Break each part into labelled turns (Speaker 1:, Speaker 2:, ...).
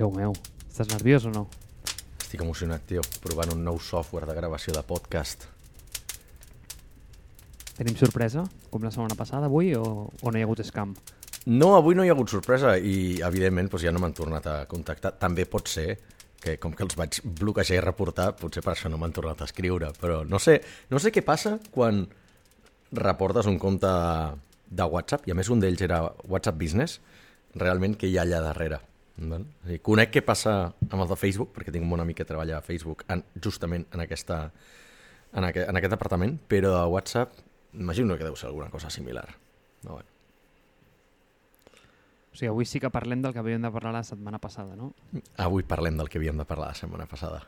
Speaker 1: Déu meu, estàs nerviós o no?
Speaker 2: Estic emocionat, tio, provant un nou software de gravació de podcast.
Speaker 1: Tenim sorpresa, com la setmana passada avui, o, o no hi ha hagut scam?
Speaker 2: No, avui no hi ha hagut sorpresa i, evidentment, doncs ja no m'han tornat a contactar. També pot ser que, com que els vaig bloquejar i reportar, potser per això no m'han tornat a escriure, però no sé, no sé què passa quan reportes un compte de WhatsApp, i a més un d'ells era WhatsApp Business, realment què hi ha allà darrere. Val? I conec què passa amb el de Facebook, perquè tinc un bon amic que treballa a Facebook en, justament en, aquesta, en, aquest, en aquest departament, però a WhatsApp imagino que deu ser alguna cosa similar. No, bueno.
Speaker 1: O sigui, avui sí que parlem del que havíem de parlar la setmana passada, no?
Speaker 2: Avui parlem del que havíem de parlar la setmana passada.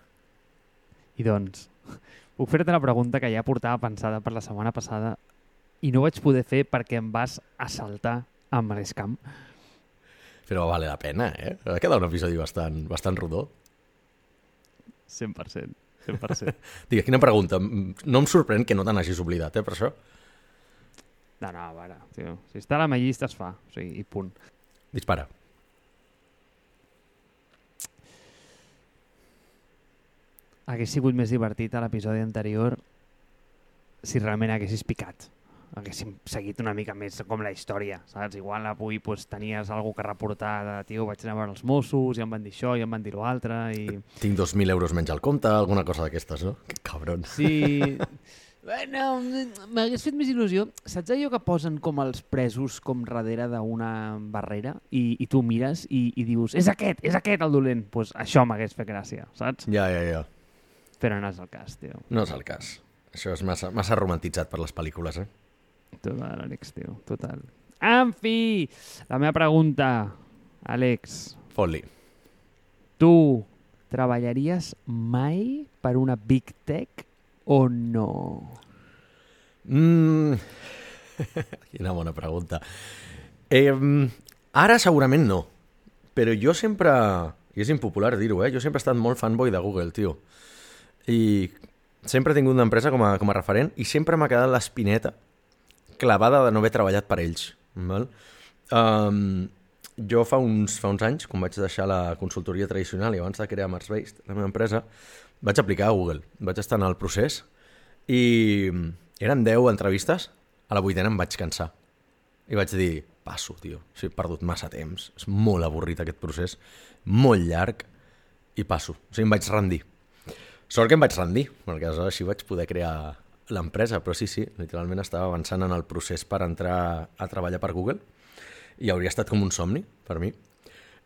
Speaker 1: I doncs, puc fer-te la pregunta que ja portava pensada per la setmana passada i no vaig poder fer perquè em vas assaltar amb l'escam.
Speaker 2: Però vale la pena, eh? Va quedar un episodi bastant, bastant rodó.
Speaker 1: 100%. 100%.
Speaker 2: Digue, quina pregunta? No em sorprèn que no te n'hagis oblidat, eh, per això.
Speaker 1: No, no, a veure, tio, si està a la meva llista es fa, o sigui, i punt.
Speaker 2: Dispara.
Speaker 1: Hagués sigut més divertit a l'episodi anterior si realment haguessis picat. Haguéssim seguit una mica més com la història, saps? Igual avui pues, tenies alguna que reportar de, tio, vaig anar a veure els Mossos i em van dir això i em van dir l'altre i...
Speaker 2: Tinc 2.000 euros menys al compte, alguna cosa d'aquestes, no? Que cabron.
Speaker 1: Sí... Bueno, m'hagués fet més il·lusió. Saps allò que posen com els presos com darrere d'una barrera i, i tu mires i, i dius és aquest, és aquest el dolent? Doncs pues això m'hagués fet gràcia, saps?
Speaker 2: Ja, ja, ja.
Speaker 1: Però no és el cas, tio.
Speaker 2: No és el cas. Això és massa, massa romantitzat per les pel·lícules, eh?
Speaker 1: Total, Àlex, tio, total. En fi, la meva pregunta, Àlex,
Speaker 2: Fot-li.
Speaker 1: tu treballaries mai per una Big Tech o no?
Speaker 2: Mm. Quina bona pregunta. Eh, ara segurament no, però jo sempre, i és impopular dir-ho, eh? jo sempre he estat molt fanboy de Google, tio. I sempre he tingut una empresa com a, com a referent i sempre m'ha quedat l'espineta clavada de no haver treballat per ells. Val? Um, jo fa uns, fa uns anys, quan vaig deixar la consultoria tradicional i abans de crear Mars-Based, la meva empresa, vaig aplicar a Google. Vaig estar en el procés i eren 10 entrevistes, a la vuitena em vaig cansar. I vaig dir, passo, tio, sigui, he perdut massa temps, és molt avorrit aquest procés, molt llarg, i passo. O sigui, em vaig rendir. Sort que em vaig rendir, perquè aleshores així vaig poder crear l'empresa, però sí, sí, literalment estava avançant en el procés per entrar a treballar per Google i hauria estat com un somni per mi.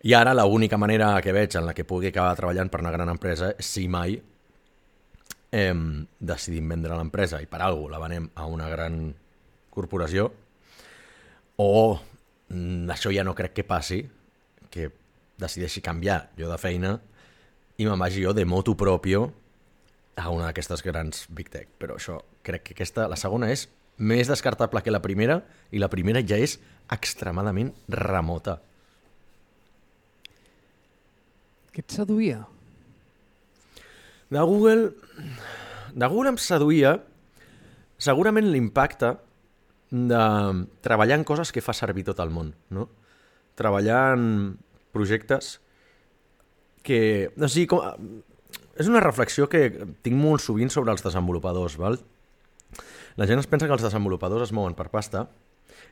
Speaker 2: I ara l'única manera que veig en la que pugui acabar treballant per una gran empresa és si mai eh, decidim vendre l'empresa i per alguna la venem a una gran corporació o mm, això ja no crec que passi, que decideixi canviar jo de feina i me'n vagi jo de motu propio a una d'aquestes grans Big Tech. Però això, crec que aquesta, la segona és més descartable que la primera i la primera ja és extremadament remota.
Speaker 1: Què et seduïa?
Speaker 2: De Google... De Google em seduïa segurament l'impacte de treballar en coses que fa servir tot el món, no? Treballar en projectes que... O sigui, com, és una reflexió que tinc molt sovint sobre els desenvolupadors, val? La gent es pensa que els desenvolupadors es mouen per pasta,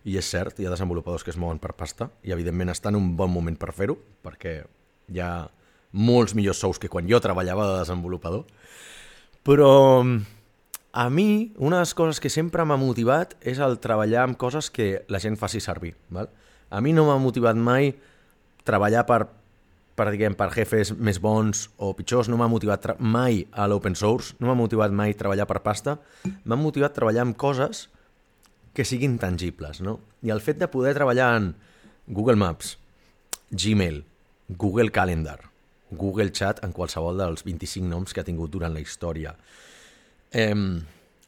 Speaker 2: i és cert, hi ha desenvolupadors que es mouen per pasta, i evidentment està en un bon moment per fer-ho, perquè hi ha molts millors sous que quan jo treballava de desenvolupador, però a mi una de les coses que sempre m'ha motivat és el treballar amb coses que la gent faci servir. Val? A mi no m'ha motivat mai treballar per, per, diguem, per jefes més bons o pitjors, no m'ha motivat mai a l'open source, no m'ha motivat mai treballar per pasta, m'ha motivat treballar amb coses que siguin tangibles, no? I el fet de poder treballar en Google Maps, Gmail, Google Calendar, Google Chat en qualsevol dels 25 noms que ha tingut durant la història, eh,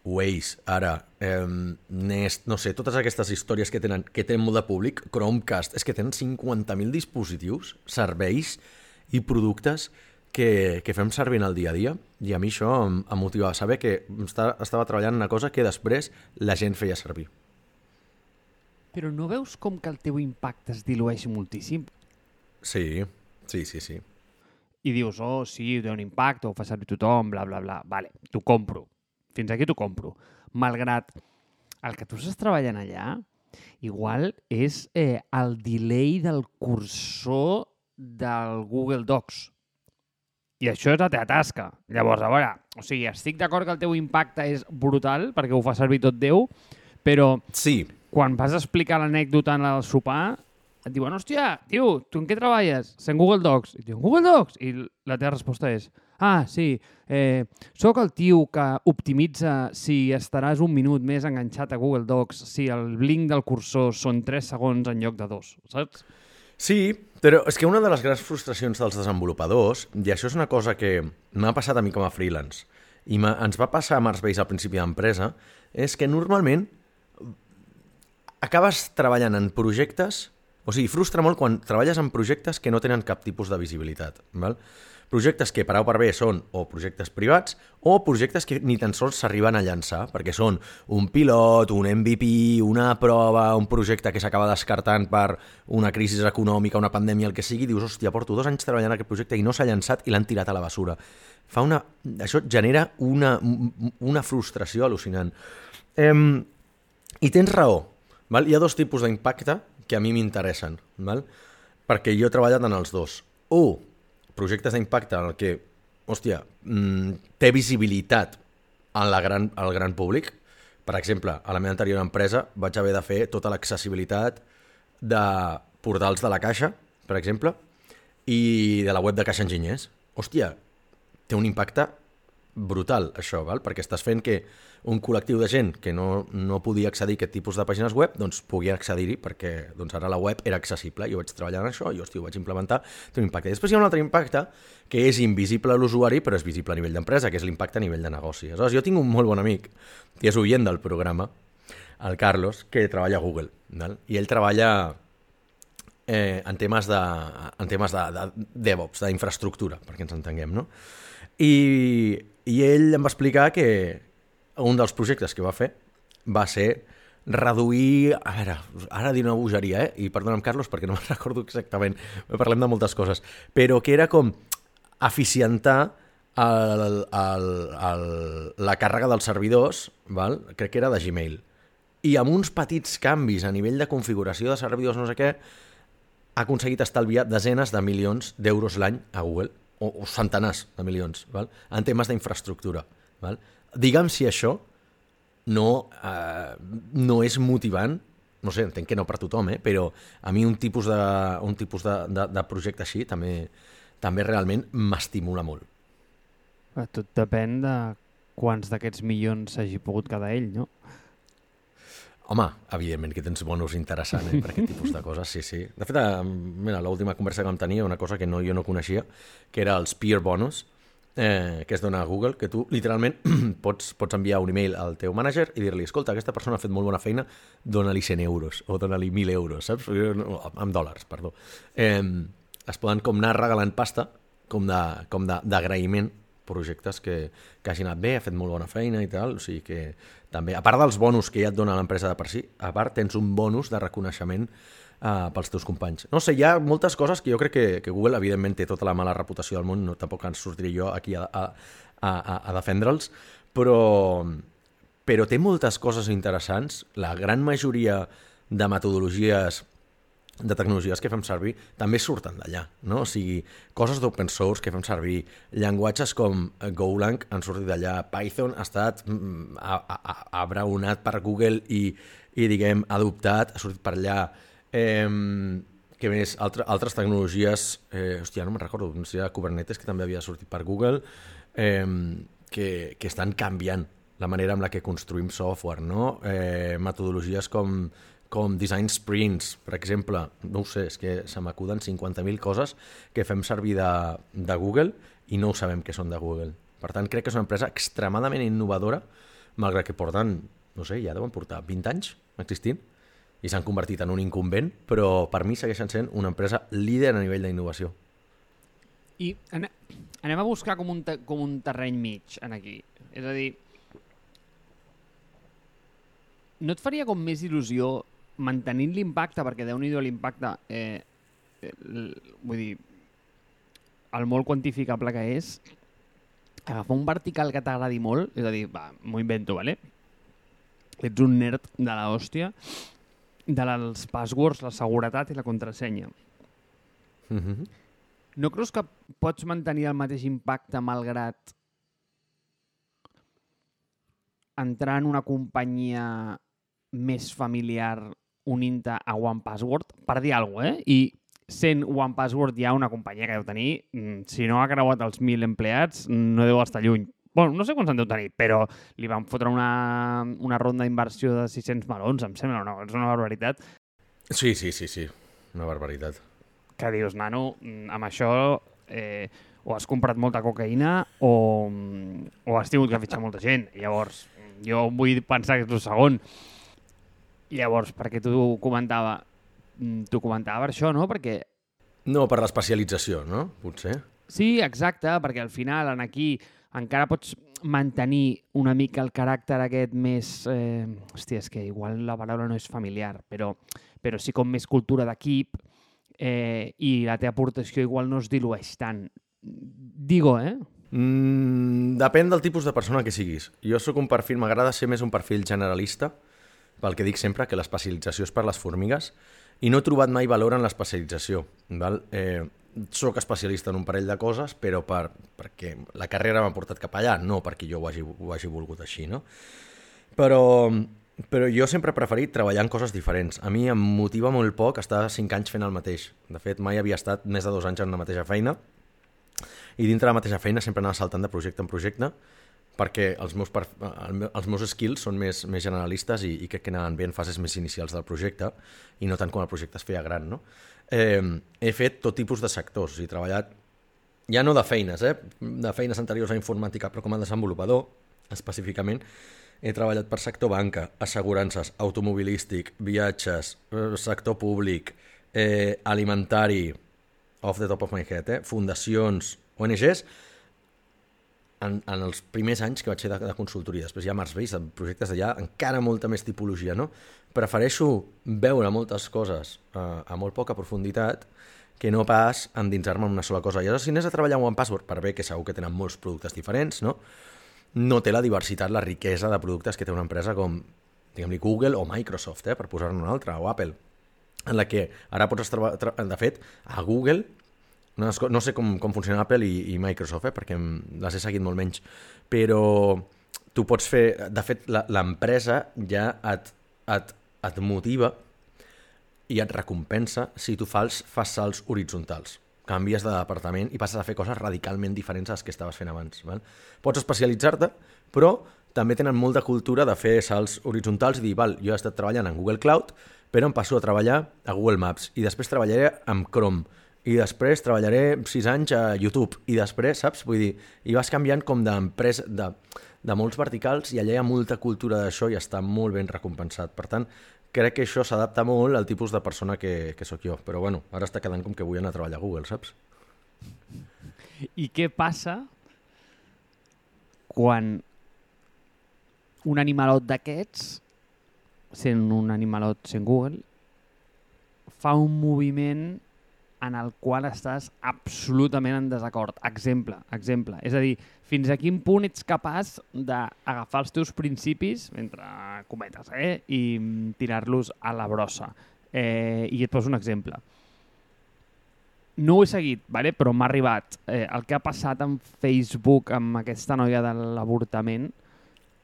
Speaker 2: Waze, ara, eh, Nest, no sé, totes aquestes històries que tenen, que tenen molt de públic, Chromecast, és que tenen 50.000 dispositius, serveis i productes que, que fem servir en el dia a dia i a mi això em, em motivava saber que estava, estava treballant una cosa que després la gent feia servir.
Speaker 1: Però no veus com que el teu impacte es dilueix moltíssim?
Speaker 2: Sí, sí, sí, sí.
Speaker 1: i dius, oh, sí, té un impacte, ho fa servir tothom, bla, bla, bla. Vale, t'ho compro. Fins aquí t'ho compro. Malgrat el que tu estàs treballant allà, igual és eh, el delay del cursor del Google Docs. I això és la teva tasca. Llavors, a veure, o sigui, estic d'acord que el teu impacte és brutal, perquè ho fa servir tot Déu, però
Speaker 2: Sí,
Speaker 1: quan vas a explicar l'anècdota en el sopar, et diuen, hòstia, tio, tu en què treballes? Sé en Google Docs. I diu, en Google Docs? I la teva resposta és, ah, sí, eh, sóc el tio que optimitza si estaràs un minut més enganxat a Google Docs si el link del cursor són 3 segons en lloc de 2, saps?
Speaker 2: Sí, però és que una de les grans frustracions dels desenvolupadors, i això és una cosa que m'ha passat a mi com a freelance, i ens va passar a Marsbase al principi d'empresa, és que normalment acabes treballant en projectes... O sigui, frustra molt quan treballes en projectes que no tenen cap tipus de visibilitat. Val? Projectes que, o per B, són o projectes privats o projectes que ni tan sols s'arriben a llançar, perquè són un pilot, un MVP, una prova, un projecte que s'acaba descartant per una crisi econòmica, una pandèmia, el que sigui, dius, hòstia, porto dos anys treballant aquest projecte i no s'ha llançat i l'han tirat a la basura. Fa una... Això genera una, una frustració al·lucinant. Em, i tens raó. Val? Hi ha dos tipus d'impacte que a mi m'interessen, perquè jo he treballat en els dos. Un, projectes d'impacte en el que, hòstia, mm, té visibilitat en la gran, al gran públic. Per exemple, a la meva anterior empresa vaig haver de fer tota l'accessibilitat de portals de la Caixa, per exemple, i de la web de Caixa Enginyers. Hòstia, té un impacte brutal, això, val? perquè estàs fent que un col·lectiu de gent que no, no podia accedir a aquest tipus de pàgines web doncs pugui accedir-hi perquè doncs, ara la web era accessible. Jo vaig treballar en això, jo hòstia, ho vaig implementar, té un impacte. I després hi ha un altre impacte que és invisible a l'usuari però és visible a nivell d'empresa, que és l'impacte a nivell de negoci. Aleshores, jo tinc un molt bon amic, que és oient del programa, el Carlos, que treballa a Google. Val? I ell treballa eh, en temes de, en temes de, de DevOps, d'infraestructura, perquè ens entenguem, no? I, I ell em va explicar que un dels projectes que va fer va ser reduir... A veure, ara diré una bogeria, eh? I perdona'm, Carlos, perquè no me'n recordo exactament. Parlem de moltes coses. Però que era com eficientar el, el, el, la càrrega dels servidors, val? crec que era de Gmail. I amb uns petits canvis a nivell de configuració de servidors, no sé què, ha aconseguit estalviar desenes de milions d'euros l'any a Google, o, o centenars de milions, val? en temes d'infraestructura. Digue'm si això no, eh, no és motivant, no sé, entenc que no per tothom, eh? però a mi un tipus de, un tipus de, de, de projecte així també, també realment m'estimula molt.
Speaker 1: Tot depèn de quants d'aquests milions s'hagi pogut quedar ell, no?
Speaker 2: Home, evidentment que tens bonus interessant eh, per aquest tipus de coses, sí, sí. De fet, mira, l'última conversa que vam tenir, una cosa que no, jo no coneixia, que era els peer bonus, eh, que es dona a Google, que tu literalment pots, pots enviar un email al teu manager i dir-li, escolta, aquesta persona ha fet molt bona feina, dona-li 100 euros o dona-li 1.000 euros, saps? No, Amb dòlars, perdó. Eh, es poden com anar regalant pasta com d'agraïment projectes que, que hagin anat bé, ha fet molt bona feina i tal, o sigui que també, a part dels bonus que ja et dona l'empresa de per si, a part tens un bonus de reconeixement uh, pels teus companys. No sé, hi ha moltes coses que jo crec que, que Google evidentment té tota la mala reputació del món, no, tampoc ens sortiré jo aquí a, a, a, a, a defendre'ls, però, però té moltes coses interessants, la gran majoria de metodologies de tecnologies que fem servir també surten d'allà, no? O sigui, coses d'open source que fem servir, llenguatges com Golang han sortit d'allà, Python ha estat mm, abraonat per Google i, i diguem, adoptat, ha sortit per allà. Eh, què més? Altre, altres tecnologies, eh, hòstia, no me'n recordo, no sé, Kubernetes, que també havia sortit per Google, eh, que, que estan canviant la manera amb la que construïm software, no? Eh, metodologies com, com design sprints, per exemple, no ho sé, és que se m'acuden 50.000 coses que fem servir de, de Google i no ho sabem que són de Google. Per tant, crec que és una empresa extremadament innovadora, malgrat que porten, no sé, ja deuen portar 20 anys existint, i s'han convertit en un incumbent, però per mi segueixen sent una empresa líder a nivell d'innovació.
Speaker 1: I ane anem a buscar com un, com un terreny mig en aquí. És a dir, no et faria com més il·lusió mantenint l'impacte, perquè déu nhi l'impacte, eh, eh, vull dir, el molt quantificable que és agafar un vertical que t'agradi molt, és a dir, va, m'ho invento, vale? Ets un nerd de la hòstia dels passwords, la seguretat i la contrasenya.
Speaker 2: Mm -hmm.
Speaker 1: No creus que pots mantenir el mateix impacte malgrat entrar en una companyia més familiar unint-te a One Password, per dir alguna cosa, eh? I sent One Password ja una companyia que deu tenir, mm, si no ha creuat els 1.000 empleats, no deu estar lluny. Bueno, no sé quants en deu tenir, però li van fotre una, una ronda d'inversió de 600 melons, em sembla, no? És una barbaritat.
Speaker 2: Sí, sí, sí, sí. Una barbaritat.
Speaker 1: Que dius, nano, mm, amb això eh, o has comprat molta cocaïna o, mm, o has tingut que fitxar molta gent. Llavors, jo vull pensar que és el segon. Llavors, perquè tu comentava, mm, tu comentava per això, no? Perquè
Speaker 2: No, per l'especialització, no? Potser.
Speaker 1: Sí, exacte, perquè al final en aquí encara pots mantenir una mica el caràcter aquest més... Eh, hòstia, és que igual la paraula no és familiar, però, però sí com més cultura d'equip eh, i la teva aportació igual no es dilueix tant. Digo, eh?
Speaker 2: Mm, depèn del tipus de persona que siguis. Jo sóc un perfil, m'agrada ser més un perfil generalista, pel que dic sempre, que l'especialització és per les formigues, i no he trobat mai valor en l'especialització. Eh, soc especialista en un parell de coses, però per, perquè la carrera m'ha portat cap allà, no perquè jo ho hagi, ho hagi volgut així, no? Però, però jo sempre he preferit treballar en coses diferents. A mi em motiva molt poc estar cinc anys fent el mateix. De fet, mai havia estat més de dos anys en la mateixa feina, i dintre la mateixa feina sempre anava saltant de projecte en projecte perquè els meus, per, els meus skills són més, més generalistes i, i crec que anaven bé en fases més inicials del projecte i no tant com el projecte es feia gran. No? Eh, he fet tot tipus de sectors, he treballat ja no de feines, eh? de feines anteriors a informàtica, però com a desenvolupador específicament, he treballat per sector banca, assegurances, automobilístic, viatges, eh, sector públic, eh, alimentari, off the top of my head, eh? fundacions, ONGs, en, en els primers anys que vaig fer de, de consultoria. Després ja m'has vist, en projectes d'allà, encara molta més tipologia, no? Prefereixo veure moltes coses uh, a molt poca profunditat que no pas endinsar-me en una sola cosa. I si anés a treballar amb OnePassword, per bé que segur que tenen molts productes diferents, no? no té la diversitat, la riquesa de productes que té una empresa com, diguem-li, Google o Microsoft, eh, per posar-ne una altra, o Apple, en la que ara pots... De fet, a Google no, sé com, com funciona Apple i, i Microsoft, eh, perquè les he seguit molt menys, però tu pots fer... De fet, l'empresa ja et, et, et motiva i et recompensa si tu fas, fas salts horitzontals. Canvies de departament i passes a fer coses radicalment diferents a les que estaves fent abans. Val? Pots especialitzar-te, però també tenen molta cultura de fer salts horitzontals i dir, val, jo he estat treballant en Google Cloud, però em passo a treballar a Google Maps i després treballaré amb Chrome i després treballaré sis anys a YouTube i després, saps? Vull dir, i vas canviant com d'empresa, de, de molts verticals i allà hi ha molta cultura d'això i està molt ben recompensat. Per tant, crec que això s'adapta molt al tipus de persona que, que sóc jo. Però bueno, ara està quedant com que vull anar a treballar a Google, saps?
Speaker 1: I què passa quan un animalot d'aquests, sent un animalot sent Google, fa un moviment en el qual estàs absolutament en desacord. Exemple, exemple. És a dir, fins a quin punt ets capaç d'agafar els teus principis, entre cometes, eh, i tirar-los a la brossa. Eh, I et poso un exemple. No ho he seguit, vale? però m'ha arribat eh, el que ha passat en Facebook amb aquesta noia de l'avortament.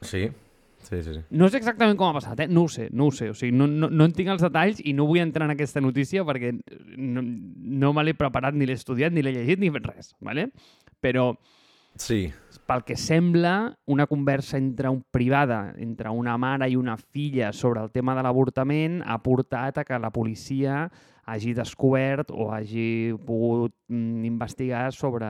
Speaker 2: Sí. Sí, sí, sí.
Speaker 1: No sé exactament com ha passat, eh? no ho sé, no ho sé. O sigui, no, no, no en tinc els detalls i no vull entrar en aquesta notícia perquè no, no me l'he preparat, ni l'he estudiat, ni l'he llegit, ni fet res. ¿vale? Però
Speaker 2: sí.
Speaker 1: pel que sembla, una conversa entre un privada, entre una mare i una filla sobre el tema de l'avortament ha portat a que la policia hagi descobert o hagi pogut mm, investigar sobre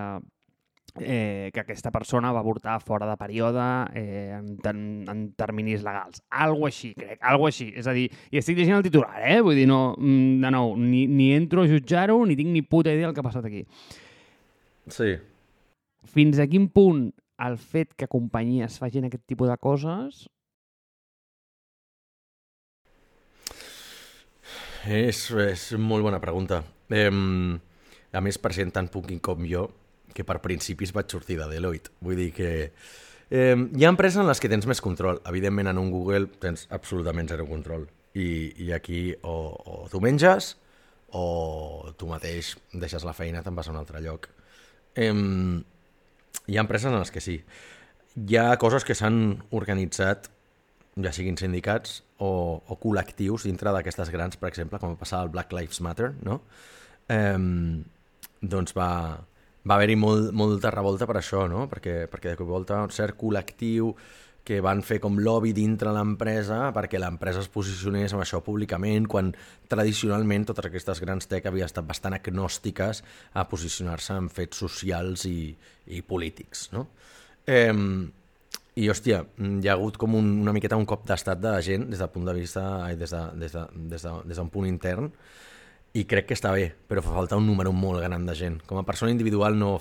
Speaker 1: eh, que aquesta persona va avortar fora de període eh, en, en, en terminis legals. Algo així, crec, algo així. És a dir, i estic llegint el titular, eh? Vull dir, no, mm, de nou, ni, ni entro a jutjar-ho, ni tinc ni puta idea del que ha passat aquí.
Speaker 2: Sí.
Speaker 1: Fins a quin punt el fet que companyies facin aquest tipus de coses
Speaker 2: És, és molt bona pregunta. Eh, a més, per gent tan punking com jo, que per principis vaig sortir de Deloitte. Vull dir que eh, hi ha empreses en les que tens més control. Evidentment, en un Google tens absolutament zero control. I, i aquí o, o tu menges o tu mateix deixes la feina i te'n vas a un altre lloc. Eh, hi ha empreses en les que sí. Hi ha coses que s'han organitzat ja siguin sindicats o, o col·lectius dintre d'aquestes grans, per exemple, com va passar al Black Lives Matter, no? Eh, doncs va, va haver-hi molt, molta revolta per això, no? Perquè, perquè de cop volta un cert col·lectiu que van fer com lobby dintre l'empresa perquè l'empresa es posicionés amb això públicament, quan tradicionalment totes aquestes grans tech havien estat bastant agnòstiques a posicionar-se en fets socials i, i polítics, no? Eh, i, hòstia, hi ha hagut com un, una miqueta un cop d'estat de gent des del punt de vista, des d'un de, des de, des de, des punt intern, i crec que està bé, però fa falta un número molt gran de gent. Com a persona individual no,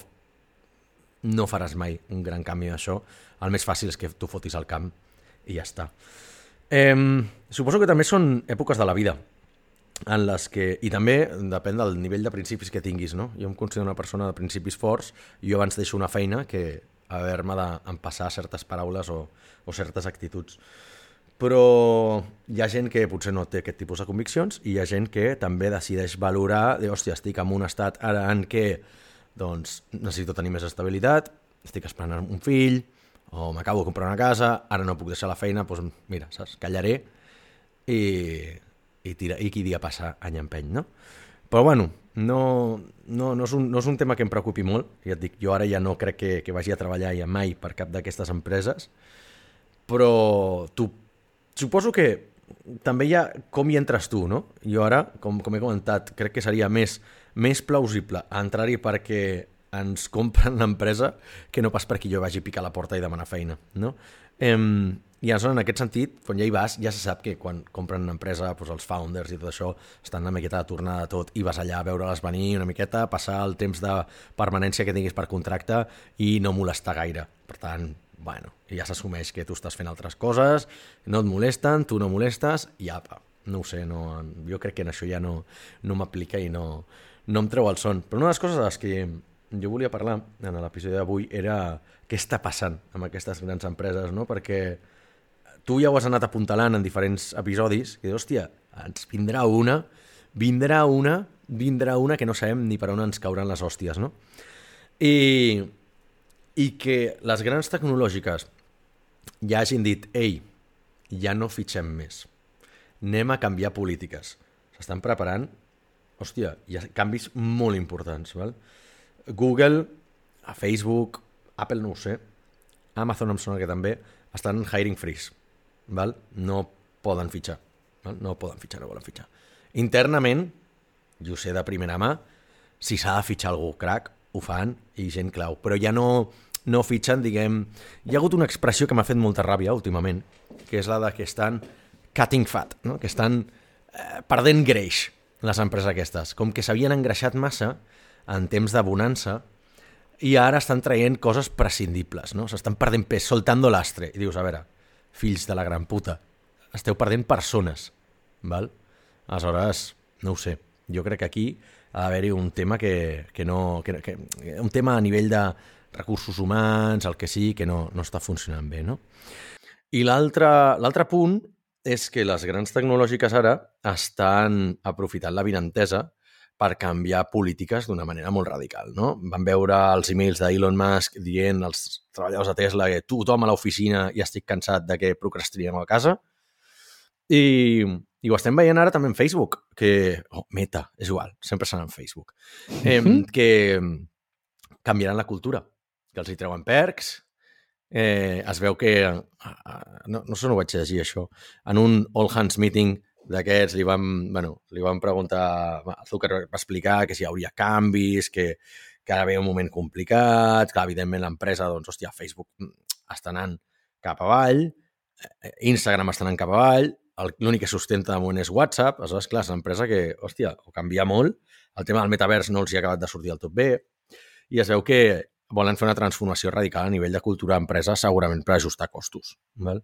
Speaker 2: no faràs mai un gran canvi d'això. El més fàcil és que tu fotis al camp i ja està. Eh, suposo que també són èpoques de la vida en les que, i també depèn del nivell de principis que tinguis, no? Jo em considero una persona de principis forts, i jo abans deixo una feina que haver-me d'empassar certes paraules o, o certes actituds però hi ha gent que potser no té aquest tipus de conviccions i hi ha gent que també decideix valorar de, hòstia, estic en un estat ara en què doncs, necessito tenir més estabilitat, estic esperant un fill, o m'acabo de comprar una casa, ara no puc deixar la feina, doncs mira, saps, callaré i, i, tira, i qui dia passa any empeny, no? Però bueno, no, no, no, és un, no és un tema que em preocupi molt, ja et dic, jo ara ja no crec que, que vagi a treballar ja mai per cap d'aquestes empreses, però tu suposo que també hi ha com hi entres tu, no? Jo ara, com, com he comentat, crec que seria més, més plausible entrar-hi perquè ens compren l'empresa que no pas perquè jo vagi a picar la porta i demanar feina, no? Em, I aleshores, en aquest sentit, quan ja hi vas, ja se sap que quan compren una empresa, doncs els founders i tot això estan una miqueta de tornada de tot i vas allà a veure-les venir una miqueta, passar el temps de permanència que tinguis per contracte i no molestar gaire. Per tant, bueno, ja s'assumeix que tu estàs fent altres coses, no et molesten, tu no molestes, i apa, no ho sé, no, jo crec que en això ja no, no m'aplica i no, no em treu el son. Però una de les coses de les que jo volia parlar en l'episodi d'avui era què està passant amb aquestes grans empreses, no? perquè tu ja ho has anat apuntalant en diferents episodis, que hòstia, ens vindrà una, vindrà una, vindrà una que no sabem ni per on ens cauran les hòsties, no? I, i que les grans tecnològiques ja hagin dit ei, ja no fitxem més, anem a canviar polítiques. S'estan preparant, hòstia, hi ha canvis molt importants. Val? Google, a Facebook, Apple no ho sé, Amazon em sona que també, estan hiring freeze. Val? No poden fitxar. Val? No poden fitxar, no volen fitxar. Internament, jo sé de primera mà, si s'ha de fitxar algú crack, ho fan i gent clau, però ja no, no fitxen, diguem... Hi ha hagut una expressió que m'ha fet molta ràbia últimament, que és la de que estan cutting fat, no? que estan eh, perdent greix les empreses aquestes, com que s'havien engreixat massa en temps de bonança i ara estan traient coses prescindibles, no? S'estan perdent pes, soltando l'astre. I dius, a veure, fills de la gran puta, esteu perdent persones, val? Aleshores, no ho sé, jo crec que aquí ha d'haver-hi un tema que, que no... Que, que, un tema a nivell de recursos humans, el que sí, que no, no està funcionant bé, no? I l'altre punt és que les grans tecnològiques ara estan aprofitant la vinentesa per canviar polítiques d'una manera molt radical. No? Van veure els emails d'Elon Musk dient als treballadors de Tesla que tothom a l'oficina i estic cansat de que procrastinem a casa. I, i ho estem veient ara també en Facebook, que... Oh, meta, és igual, sempre serà en Facebook. Eh, que canviaran la cultura, que els hi treuen perks, eh, es veu que... No, no sé on ho vaig llegir, això. En un all hands meeting d'aquests li van, bueno, li van preguntar... Zuckerberg va explicar que si hi hauria canvis, que, que ara ve un moment complicat, que evidentment l'empresa, doncs, hòstia, Facebook està anant cap avall, eh, Instagram està anant cap avall, l'únic que sustenta de moment és WhatsApp, aleshores, clar, és una empresa que, hòstia, ho canvia molt, el tema del metavers no els hi ha acabat de sortir del tot bé, i es veu que volen fer una transformació radical a nivell de cultura d'empresa, segurament per ajustar costos. Val?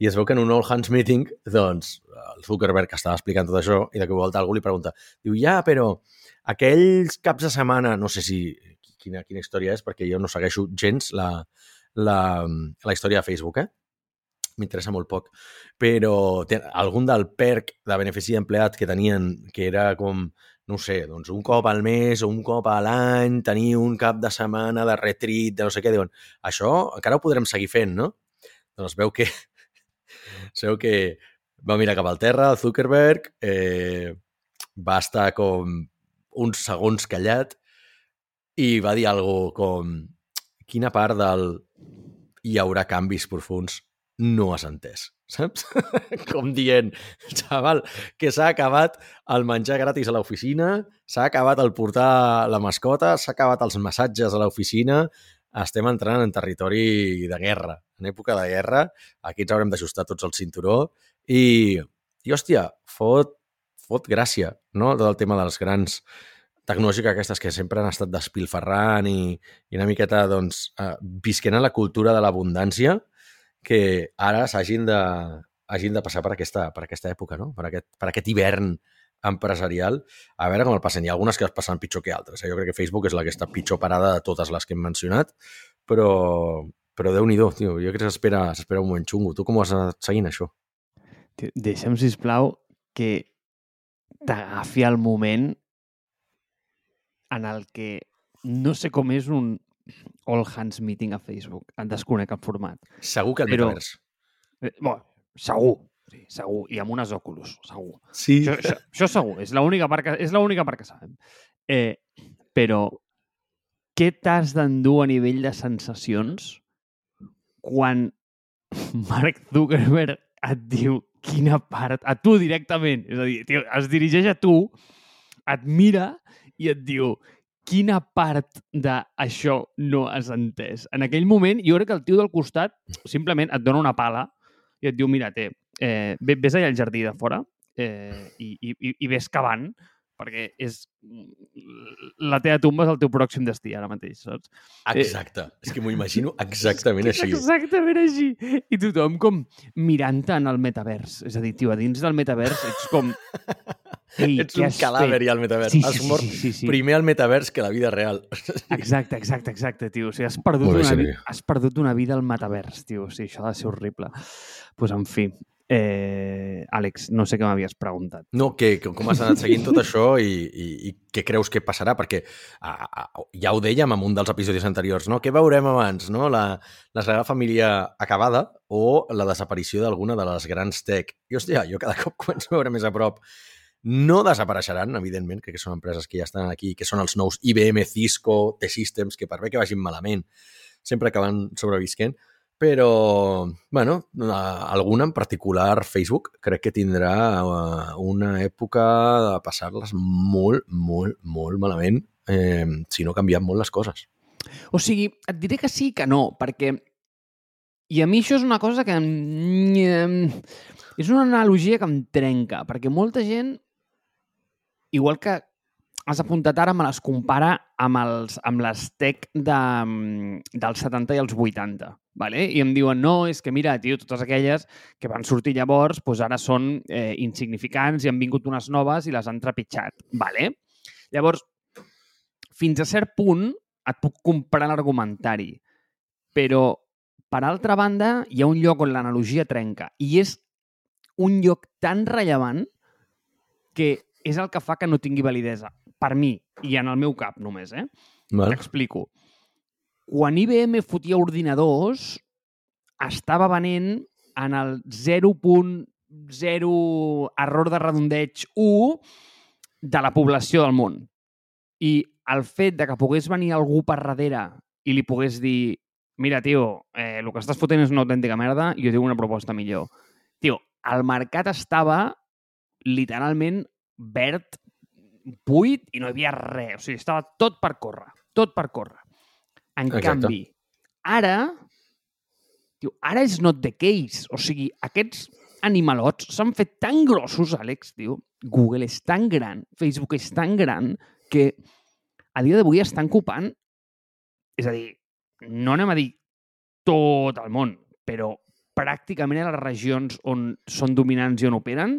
Speaker 2: I es veu que en un all hands meeting, doncs, el Zuckerberg estava explicant tot això i de que volta algú li pregunta, diu, ja, però aquells caps de setmana, no sé si quina, quina història és, perquè jo no segueixo gens la, la, la història de Facebook, eh? M'interessa molt poc. Però té, algun del perk de benefici d'empleat que tenien, que era com, no sé, doncs un cop al mes o un cop a l'any, tenir un cap de setmana de retreat, de no sé què, diuen, això encara ho podrem seguir fent, no? Doncs veu que, veu que va mirar cap al terra, Zuckerberg, eh, va estar com uns segons callat i va dir algo com quina part del hi haurà canvis profuns no has entès, saps? com dient, xaval, que s'ha acabat el menjar gratis a l'oficina, s'ha acabat el portar la mascota, s'ha acabat els massatges a l'oficina, estem entrant en territori de guerra. En època de guerra, aquí ens haurem d'ajustar tots el cinturó i, i hòstia, fot, fot gràcia, no?, tot el tema dels grans tecnològica aquestes que sempre han estat despilferrant i, i una miqueta, doncs, eh, visquent a la cultura de l'abundància que ara s'hagin de, hagin de passar per aquesta, per aquesta època, no? per, aquest, per aquest hivern empresarial, a veure com el passen. Hi ha algunes que es passen pitjor que altres. Eh? Jo crec que Facebook és la que està pitjor parada de totes les que hem mencionat, però, però Déu-n'hi-do, tio. Jo crec que s'espera un moment xungo. Tu com ho has anat seguint, això?
Speaker 1: Tio, deixa'm, sisplau, que t'agafi el moment en el que no sé com és un all hands meeting a Facebook. En desconec el format.
Speaker 2: Segur que el
Speaker 1: Però-
Speaker 2: metavers.
Speaker 1: Eh, bueno, segur. Sí, segur. I amb unes Oculus, segur.
Speaker 2: Sí.
Speaker 1: Això, això, això segur. És l'única part, que, és part que sabem. Eh, però què t'has d'endur a nivell de sensacions quan Mark Zuckerberg et diu quina part, a tu directament, és a dir, tio, es dirigeix a tu, et mira i et diu quina part d'això no has entès. En aquell moment, jo crec que el tio del costat simplement et dona una pala i et diu, mira, té, eh, vés allà al jardí de fora eh, i, i, i- i ves cavant perquè és la teva tumba és el teu pròxim destí ara mateix, saps?
Speaker 2: Exacte. És que m'ho imagino exactament
Speaker 1: És
Speaker 2: així.
Speaker 1: exactament així. I tothom com mirant-te en el metavers. És a dir, tio, a dins del metavers ets com... Ei,
Speaker 2: Ets un
Speaker 1: fet?
Speaker 2: ja al metavers.
Speaker 1: Sí, sí,
Speaker 2: Has
Speaker 1: sí,
Speaker 2: mort
Speaker 1: sí, sí, sí.
Speaker 2: primer al metavers que a la vida real.
Speaker 1: Exacte, exacte, exacte, tio. O sigui, has perdut,
Speaker 2: Molt
Speaker 1: una, vi- has perdut una vida al metavers, tio. O sigui, això ha de ser horrible. Doncs, pues, en fi, eh, Àlex, no sé què m'havies preguntat.
Speaker 2: No, que, que com has anat seguint tot això i, i, i què creus que passarà? Perquè a, a, ja ho dèiem en un dels episodis anteriors, no? Què veurem abans, no? La, la Sagrada Família acabada o la desaparició d'alguna de les grans tech? I, hòstia, jo cada cop començo a veure més a prop no desapareixeran, evidentment, que són empreses que ja estan aquí, que són els nous IBM, Cisco, T-Systems, que per bé que vagin malament, sempre acaben sobrevisquent, però, bueno, alguna en particular, Facebook, crec que tindrà eh, una època de passar-les molt, molt, molt malament, eh, si no canvien molt les coses.
Speaker 1: O sigui, et diré que sí que no, perquè... I a mi això és una cosa que... em- És una analogia que em trenca, perquè molta gent, igual que has apuntat ara, me les compara amb, els, amb les tech de, dels 70 i els 80. Vale? I em diuen, no, és que mira, tio, totes aquelles que van sortir llavors, doncs ara són eh, insignificants i han vingut unes noves i les han trepitjat. Vale? Llavors, fins a cert punt et puc comprar l'argumentari, però per altra banda hi ha un lloc on l'analogia trenca i és un lloc tan rellevant que és el que fa que no tingui validesa. Per mi, i en el meu cap només, eh? T'explico. Quan IBM fotia ordinadors, estava venent en el 0.0 error de redondeig 1 de la població del món. I el fet de que pogués venir algú per darrere i li pogués dir mira, tio, eh, el que estàs fotent és una autèntica merda i jo tinc una proposta millor. Tio, el mercat estava literalment verd, buit i no hi havia res. O sigui, estava tot per córrer. Tot per córrer. En
Speaker 2: Exacte.
Speaker 1: canvi, ara, tio, ara és not the case. O sigui, aquests animalots s'han fet tan grossos, Àlex, tio. Google és tan gran, Facebook és tan gran, que a dia d'avui estan ocupant, és a dir, no anem a dir tot el món, però pràcticament a les regions on són dominants i on operen,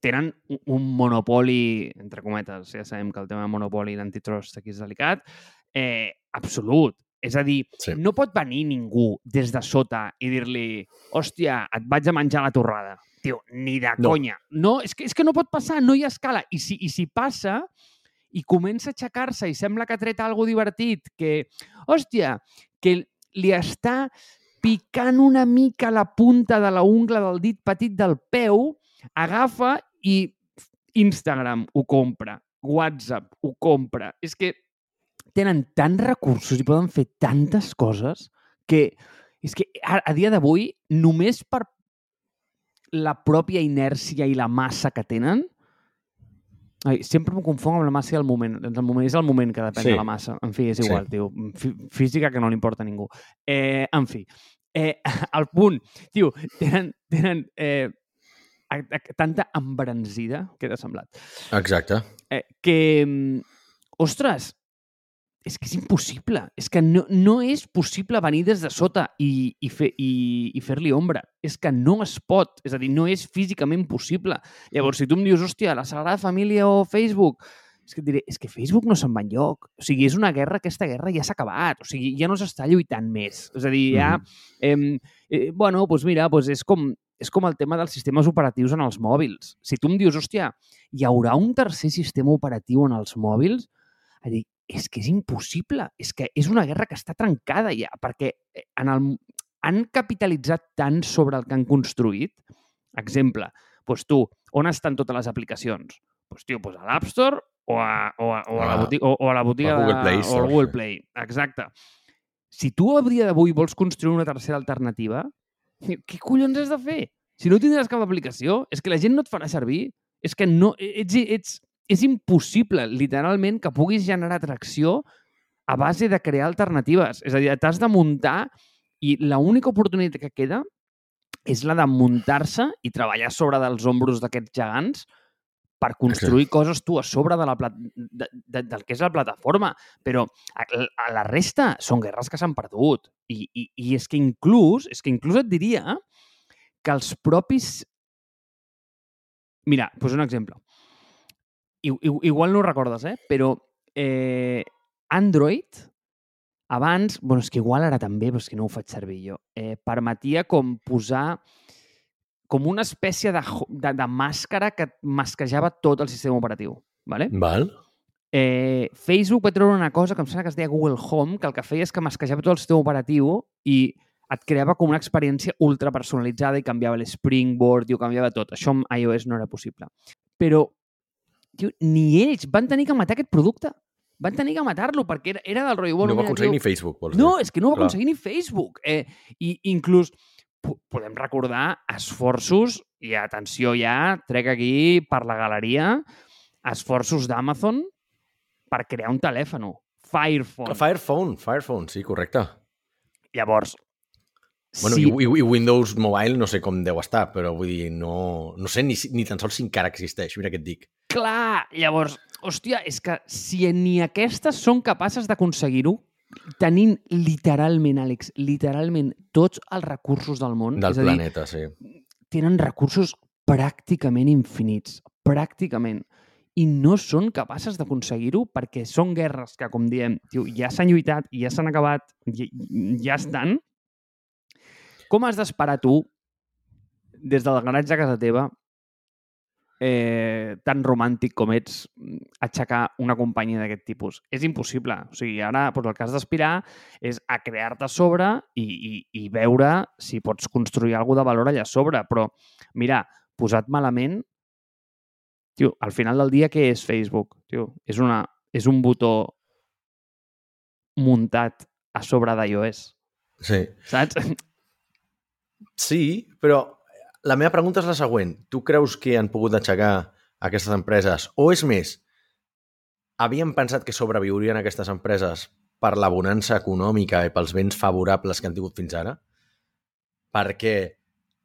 Speaker 1: tenen un- monopoli, entre cometes, ja sabem que el tema de monopoli i d'antitrust aquí és delicat, eh, absolut. És a dir,
Speaker 2: Sí.
Speaker 1: no pot venir ningú des de sota i dir-li hòstia, et vaig a menjar la torrada. Tio, ni de
Speaker 2: No.
Speaker 1: conya. No, és, que, és que no pot passar, no hi ha escala. I si, i si passa i comença a aixecar-se i sembla que ha tret alguna divertit, que, hòstia, que li està picant una mica la punta de la ungla del dit petit del peu, agafa i Instagram ho compra, WhatsApp ho compra. És que tenen tants recursos i poden fer tantes coses que és que a, a dia d'avui, només per la pròpia inèrcia i la massa que tenen, Ai, sempre m'ho confonc amb la massa i el moment. Doncs el moment és el moment que depèn
Speaker 2: Sí.
Speaker 1: de la massa. En fi, és
Speaker 2: Sí.
Speaker 1: igual, tio. Fí- Física que no li importa a ningú. Eh, en fi, eh, al punt, tio, tenen, tenen eh, a, a, tanta embranzida, que t'ha semblat,
Speaker 2: Exacte.
Speaker 1: eh, que, mm, ostres, és que és impossible. És que no, no és possible venir des de sota i, i, fer, i, i fer-li ombra. És que no es pot. És a dir, no és físicament possible. Llavors, si tu em dius, hòstia, la Sagrada Família o Facebook, és que et diré, és que Facebook no se'n va enlloc. O sigui, és una guerra, aquesta guerra ja s'ha acabat. O sigui, ja no s'està lluitant més. És a dir, ja... Eh, eh, bueno, doncs mira, doncs és com, és com el tema dels sistemes operatius en els mòbils. Si tu em dius, hòstia, hi haurà un tercer sistema operatiu en els mòbils, a dir, és que és impossible. És que és una guerra que està trencada ja, perquè eh, en el, han capitalitzat tant sobre el que han construït. Exemple, doncs tu, on estan totes les aplicacions? Doncs, tio, doncs a l'App Store o a, o a, o a, la,
Speaker 2: Ah,
Speaker 1: botiga, o, o a la botiga
Speaker 2: Google
Speaker 1: de-
Speaker 2: Play
Speaker 1: o al Google. Play. Exacte. Si tu a dia d'avui vols construir una tercera alternativa, què collons has de fer? Si no tindràs cap aplicació, és que la gent no et farà servir. És que no, ets, ets, és impossible, literalment, que puguis generar atracció a base de crear alternatives. És a dir, t'has de muntar i l'única oportunitat que queda és la de muntar-se i treballar sobre dels ombros d'aquests gegants per construir coses tu a sobre de la plat de, de, del que és la plataforma. Però a, a la resta són guerres que s'han perdut. I, i, I és que inclús, és que inclús et diria que els propis... Mira, pues un exemple. I, i, igual no ho recordes, eh? Però eh, Android, abans, bueno, és que igual ara també, però és que no ho faig servir jo, eh, permetia com posar com una espècie de, de, de màscara que masquejava tot el sistema operatiu. ¿vale?
Speaker 2: Val?
Speaker 1: Eh, Facebook va treure una cosa que em sembla que es deia Google Home, que el que feia és que masquejava tot el sistema operatiu i et creava com una experiència ultra personalitzada i canviava l'Springboard i ho canviava tot. Això amb iOS no era possible. Però tio, ni ells van tenir que matar aquest producte. Van tenir que matar-lo perquè era, era del rotllo... Bueno,
Speaker 2: no va
Speaker 1: mira,
Speaker 2: aconseguir
Speaker 1: tio,
Speaker 2: ni Facebook, vols
Speaker 1: no,
Speaker 2: dir?
Speaker 1: és que no ho va
Speaker 2: Clar.
Speaker 1: aconseguir ni Facebook. Eh, I inclús po- podem recordar esforços, i atenció ja, trec aquí per la galeria, esforços d'Amazon per crear un telèfon, Firephone.
Speaker 2: Firephone, Firephone, sí, correcte.
Speaker 1: Llavors,
Speaker 2: Bueno,
Speaker 1: sí,
Speaker 2: i, i, i Windows Mobile no sé com deu estar, però vull dir, no, no sé ni, ni tan sols si encara existeix, mira què et dic.
Speaker 1: clar, llavors, hòstia, és que si ni aquestes són capaces d'aconseguir-ho, tenint literalment, Àlex, literalment tots els recursos del món,
Speaker 2: Del
Speaker 1: és a dir,
Speaker 2: planeta, sí.
Speaker 1: tenen recursos pràcticament infinits, pràcticament, i no són capaces d'aconseguir-ho perquè són guerres que, com diem, tio, ja s'han lluitat, ja s'han acabat, ja, ja estan. Com has d'esperar tu, des del garatge a casa teva, eh, tan romàntic com ets, aixecar una companyia d'aquest tipus? És impossible. O sigui, ara doncs, el que has d'aspirar és a crear-te sobre i, i, i veure si pots construir alguna de valor allà sobre. Però, mira, posat malament, tio, al final del dia, què és Facebook? Tio, és, una, és un botó muntat a sobre d'iOS,
Speaker 2: Sí.
Speaker 1: saps?
Speaker 2: Sí, però la meva pregunta és la següent. Tu creus que han pogut aixecar aquestes empreses? O és més, havien pensat que sobreviurien aquestes empreses per la bonança econòmica i pels béns favorables que han tingut fins ara? Perquè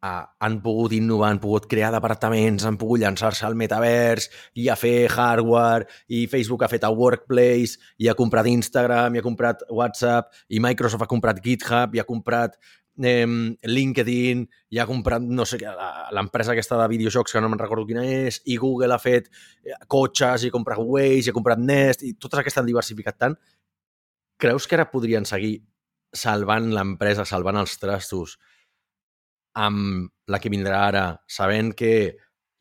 Speaker 2: ah, han pogut innovar, han pogut crear departaments, han pogut llançar-se al metavers i a fer hardware, i Facebook ha fet el Workplace, i ha comprat Instagram, i ha comprat WhatsApp, i Microsoft ha comprat GitHub, i ha comprat eh, LinkedIn, i ha comprat, no sé, l'empresa aquesta de videojocs, que no me'n recordo quina és, i Google ha fet eh, cotxes, i ha comprat Waze, i ha comprat Nest, i totes aquestes han diversificat tant. creus que ara podrien seguir salvant l'empresa, salvant els trastos amb la que vindrà ara, sabent que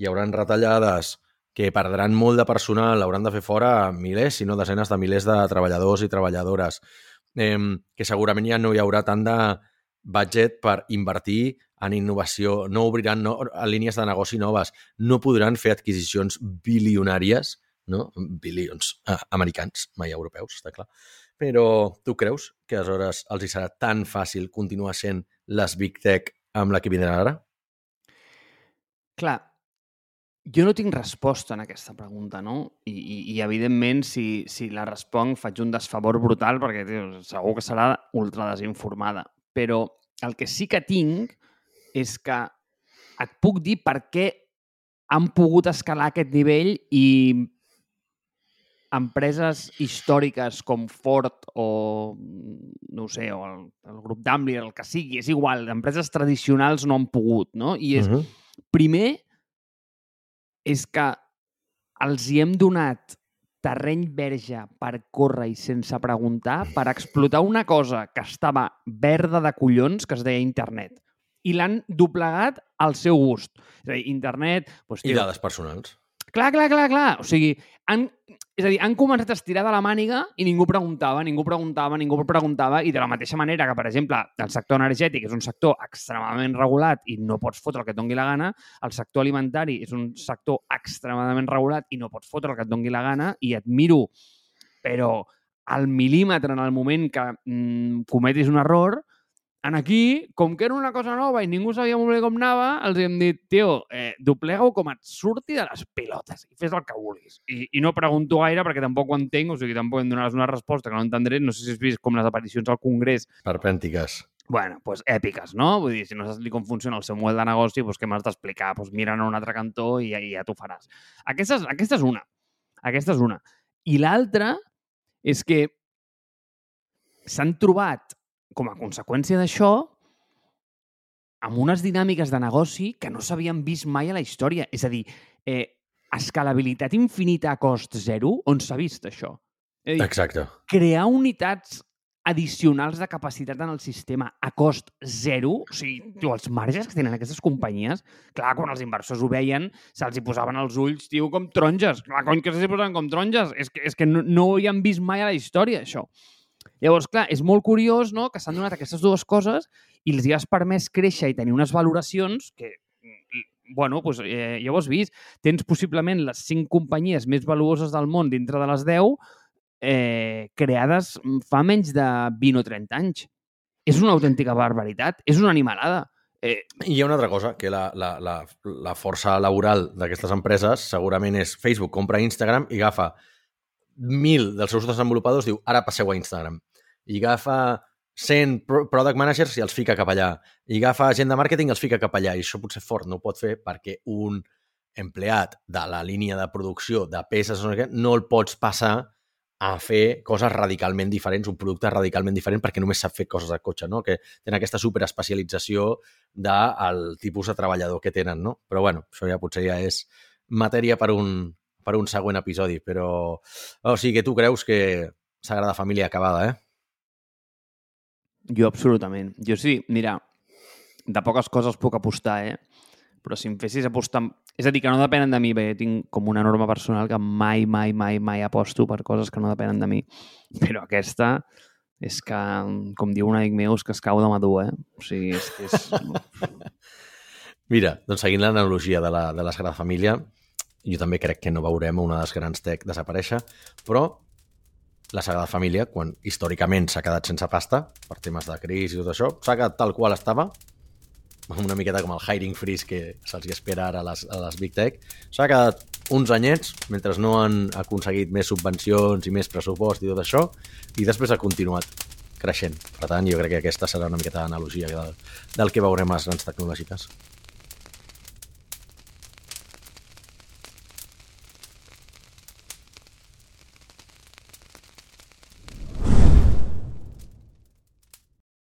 Speaker 2: hi hauran retallades, que perdran molt de personal, hauran de fer fora milers, si no desenes de milers de treballadors i treballadores, eh, que segurament ja no hi haurà tant de budget per invertir en innovació, no obriran no, línies de negoci noves, no podran fer adquisicions bilionàries, no? bilions eh, americans, mai europeus, està clar. Però tu creus que aleshores els hi serà tan fàcil continuar sent les Big Tech amb la que vindrà ara?
Speaker 1: Clar, jo no tinc resposta en aquesta pregunta, no? I, i, i evidentment, si, si la responc, faig un desfavor brutal perquè tio, segur que serà ultra desinformada. Però el que sí que tinc és que et puc dir per què han pogut escalar aquest nivell i empreses històriques com Ford o, no sé, o el, el grup Daimler, el que sigui, és igual, empreses tradicionals no han pogut, no? I és, uh -huh. primer, és que els hi hem donat terreny verge per córrer i sense preguntar per explotar una cosa que estava verda de collons, que es deia internet i l'han doblegat al seu gust. És a dir, internet... Doncs,
Speaker 2: tio, I dades personals.
Speaker 1: Clar, clar, clar, clar. O sigui, han, és a dir, han començat a estirar de la màniga i ningú preguntava, ningú preguntava, ningú preguntava i de la mateixa manera que, per exemple, el sector energètic és un sector extremadament regulat i no pots fotre el que et dongui la gana, el sector alimentari és un sector extremadament regulat i no pots fotre el que et dongui la gana i admiro, però al mil·límetre en el moment que mm, cometis un error, en aquí, com que era una cosa nova i ningú sabia molt bé com anava, els hem dit, tio, eh, doblega-ho com et surti de les pilotes i fes el que vulguis. I, I no pregunto gaire perquè tampoc ho entenc, o sigui, tampoc em donaràs una resposta que no entendré. No sé si has vist com les aparicions al Congrés.
Speaker 2: Perpèntiques.
Speaker 1: Bueno, pues èpiques, no? Vull dir, si no saps com funciona el seu model de negoci, pues què m'has d'explicar? Pues mira a un altre cantó i, i ja t'ho faràs. Aquesta és, aquesta és una. Aquesta és una. I l'altra és que s'han trobat com a conseqüència d'això, amb unes dinàmiques de negoci que no s'havien vist mai a la història. És a dir, eh, escalabilitat infinita a cost zero, on s'ha vist això?
Speaker 2: És dir, Exacte.
Speaker 1: Crear unitats addicionals de capacitat en el sistema a cost zero, o sigui, tio, els marges que tenen aquestes companyies, clar, quan els inversors ho veien, se'ls hi posaven els ulls, tio, com taronges. Clar, cony, que se'ls hi posaven com taronges. És que, és que no, no ho havien vist mai a la història, això. Llavors, clar, és molt curiós no, que s'han donat aquestes dues coses i els hi has permès créixer i tenir unes valoracions que, bueno, doncs, eh, ja ho has vist. Tens possiblement les cinc companyies més valuoses del món dintre de les 10 eh, creades fa menys de 20 o 30 anys. És una autèntica barbaritat, és una animalada.
Speaker 2: Eh... I hi ha una altra cosa, que la, la, la, la força laboral d'aquestes empreses segurament és Facebook compra Instagram i agafa mil dels seus desenvolupadors diu ara passeu a Instagram i agafa 100 product managers i els fica cap allà. I agafa gent de màrqueting i els fica cap allà. I això potser fort no ho pot fer perquè un empleat de la línia de producció de peces no el pots passar a fer coses radicalment diferents, un producte radicalment diferent perquè només sap fer coses de cotxe, no? que tenen aquesta superespecialització del tipus de treballador que tenen. No? Però bueno, això ja potser ja és matèria per un, per un següent episodi, però o sigui que tu creus que Sagrada Família acabada, eh?
Speaker 1: Jo absolutament. Jo sí, mira, de poques coses puc apostar, eh? Però si em fessis apostar... És a dir, que no depenen de mi, bé, tinc com una norma personal que mai, mai, mai, mai aposto per coses que no depenen de mi. Però aquesta és que, com diu un amic meu, és que es cau de madur, eh? O sigui, és que és...
Speaker 2: Mira, doncs seguint l'analogia de, la, de la Sagrada Família, jo també crec que no veurem una de les grans tech desaparèixer, però la Sagrada Família, quan històricament s'ha quedat sense pasta, per temes de crisi i tot això, s'ha quedat tal qual estava, una miqueta com el hiring freeze que se'ls espera ara a les, a les Big Tech, s'ha quedat uns anyets mentre no han aconseguit més subvencions i més pressupost i tot això, i després ha continuat creixent. Per tant, jo crec que aquesta serà una miqueta d'analogia del, del que veurem a les grans tecnològiques.